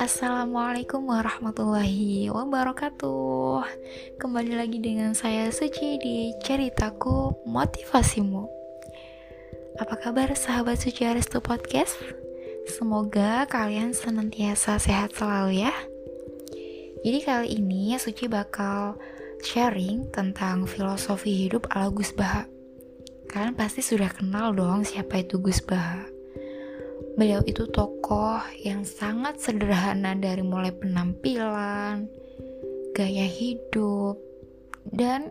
Assalamualaikum warahmatullahi wabarakatuh. Kembali lagi dengan saya Suci di Ceritaku Motivasimu. Apa kabar sahabat Suci Aristo Podcast? Semoga kalian senantiasa sehat selalu ya. Jadi kali ini Suci bakal sharing tentang filosofi hidup ala Gus Baha Kalian pasti sudah kenal dong siapa itu Gus Baha Beliau itu tokoh yang sangat sederhana dari mulai penampilan, gaya hidup, dan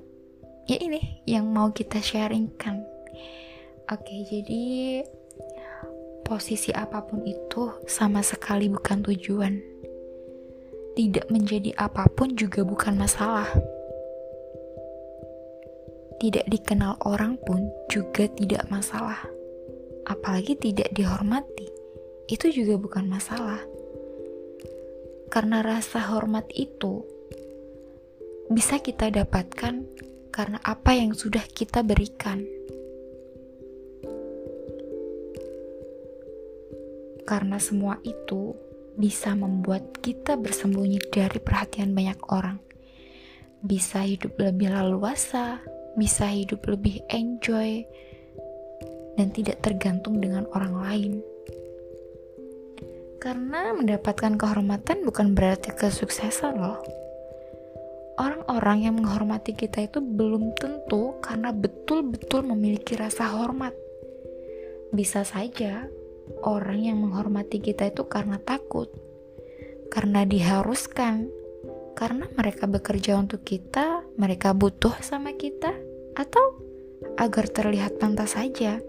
ya ini yang mau kita sharingkan. Oke, jadi posisi apa pun itu sama sekali bukan tujuan. Tidak menjadi apa pun juga bukan masalah. Tidak dikenal orang pun juga tidak masalah apalagi tidak dihormati, itu juga bukan masalah. Karena rasa hormat itu bisa kita dapatkan karena apa yang sudah kita berikan. Karena semua itu bisa membuat kita bersembunyi dari perhatian banyak orang. Bisa hidup lebih leluasa, bisa hidup lebih enjoy, dan tidak tergantung dengan orang lain. Karena mendapatkan kehormatan bukan berarti kesuksesan loh. Orang-orang yang menghormati kita itu belum tentu karena betul-betul memiliki rasa hormat. Bisa saja orang yang menghormati kita itu karena takut, karena diharuskan, karena mereka bekerja untuk kita, mereka butuh sama kita, atau agar terlihat pantas saja.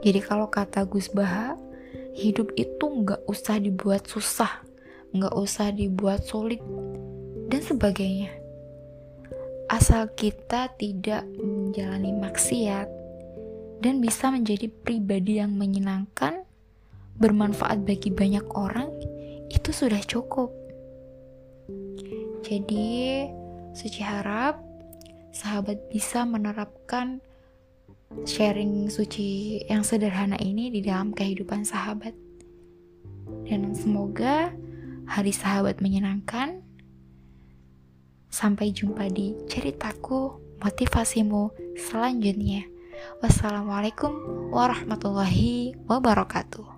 Jadi kalau kata Gus Baha, hidup itu nggak usah dibuat susah, nggak usah dibuat sulit, dan sebagainya. Asal kita tidak menjalani maksiat dan bisa menjadi pribadi yang menyenangkan, bermanfaat bagi banyak orang, itu sudah cukup. Jadi, Suci harap sahabat bisa menerapkan sharing suci yang sederhana ini di dalam kehidupan sahabat. Dan semoga hari sahabat menyenangkan. Sampai jumpa di ceritaku, motivasimu selanjutnya. Wassalamualaikum warahmatullahi wabarakatuh.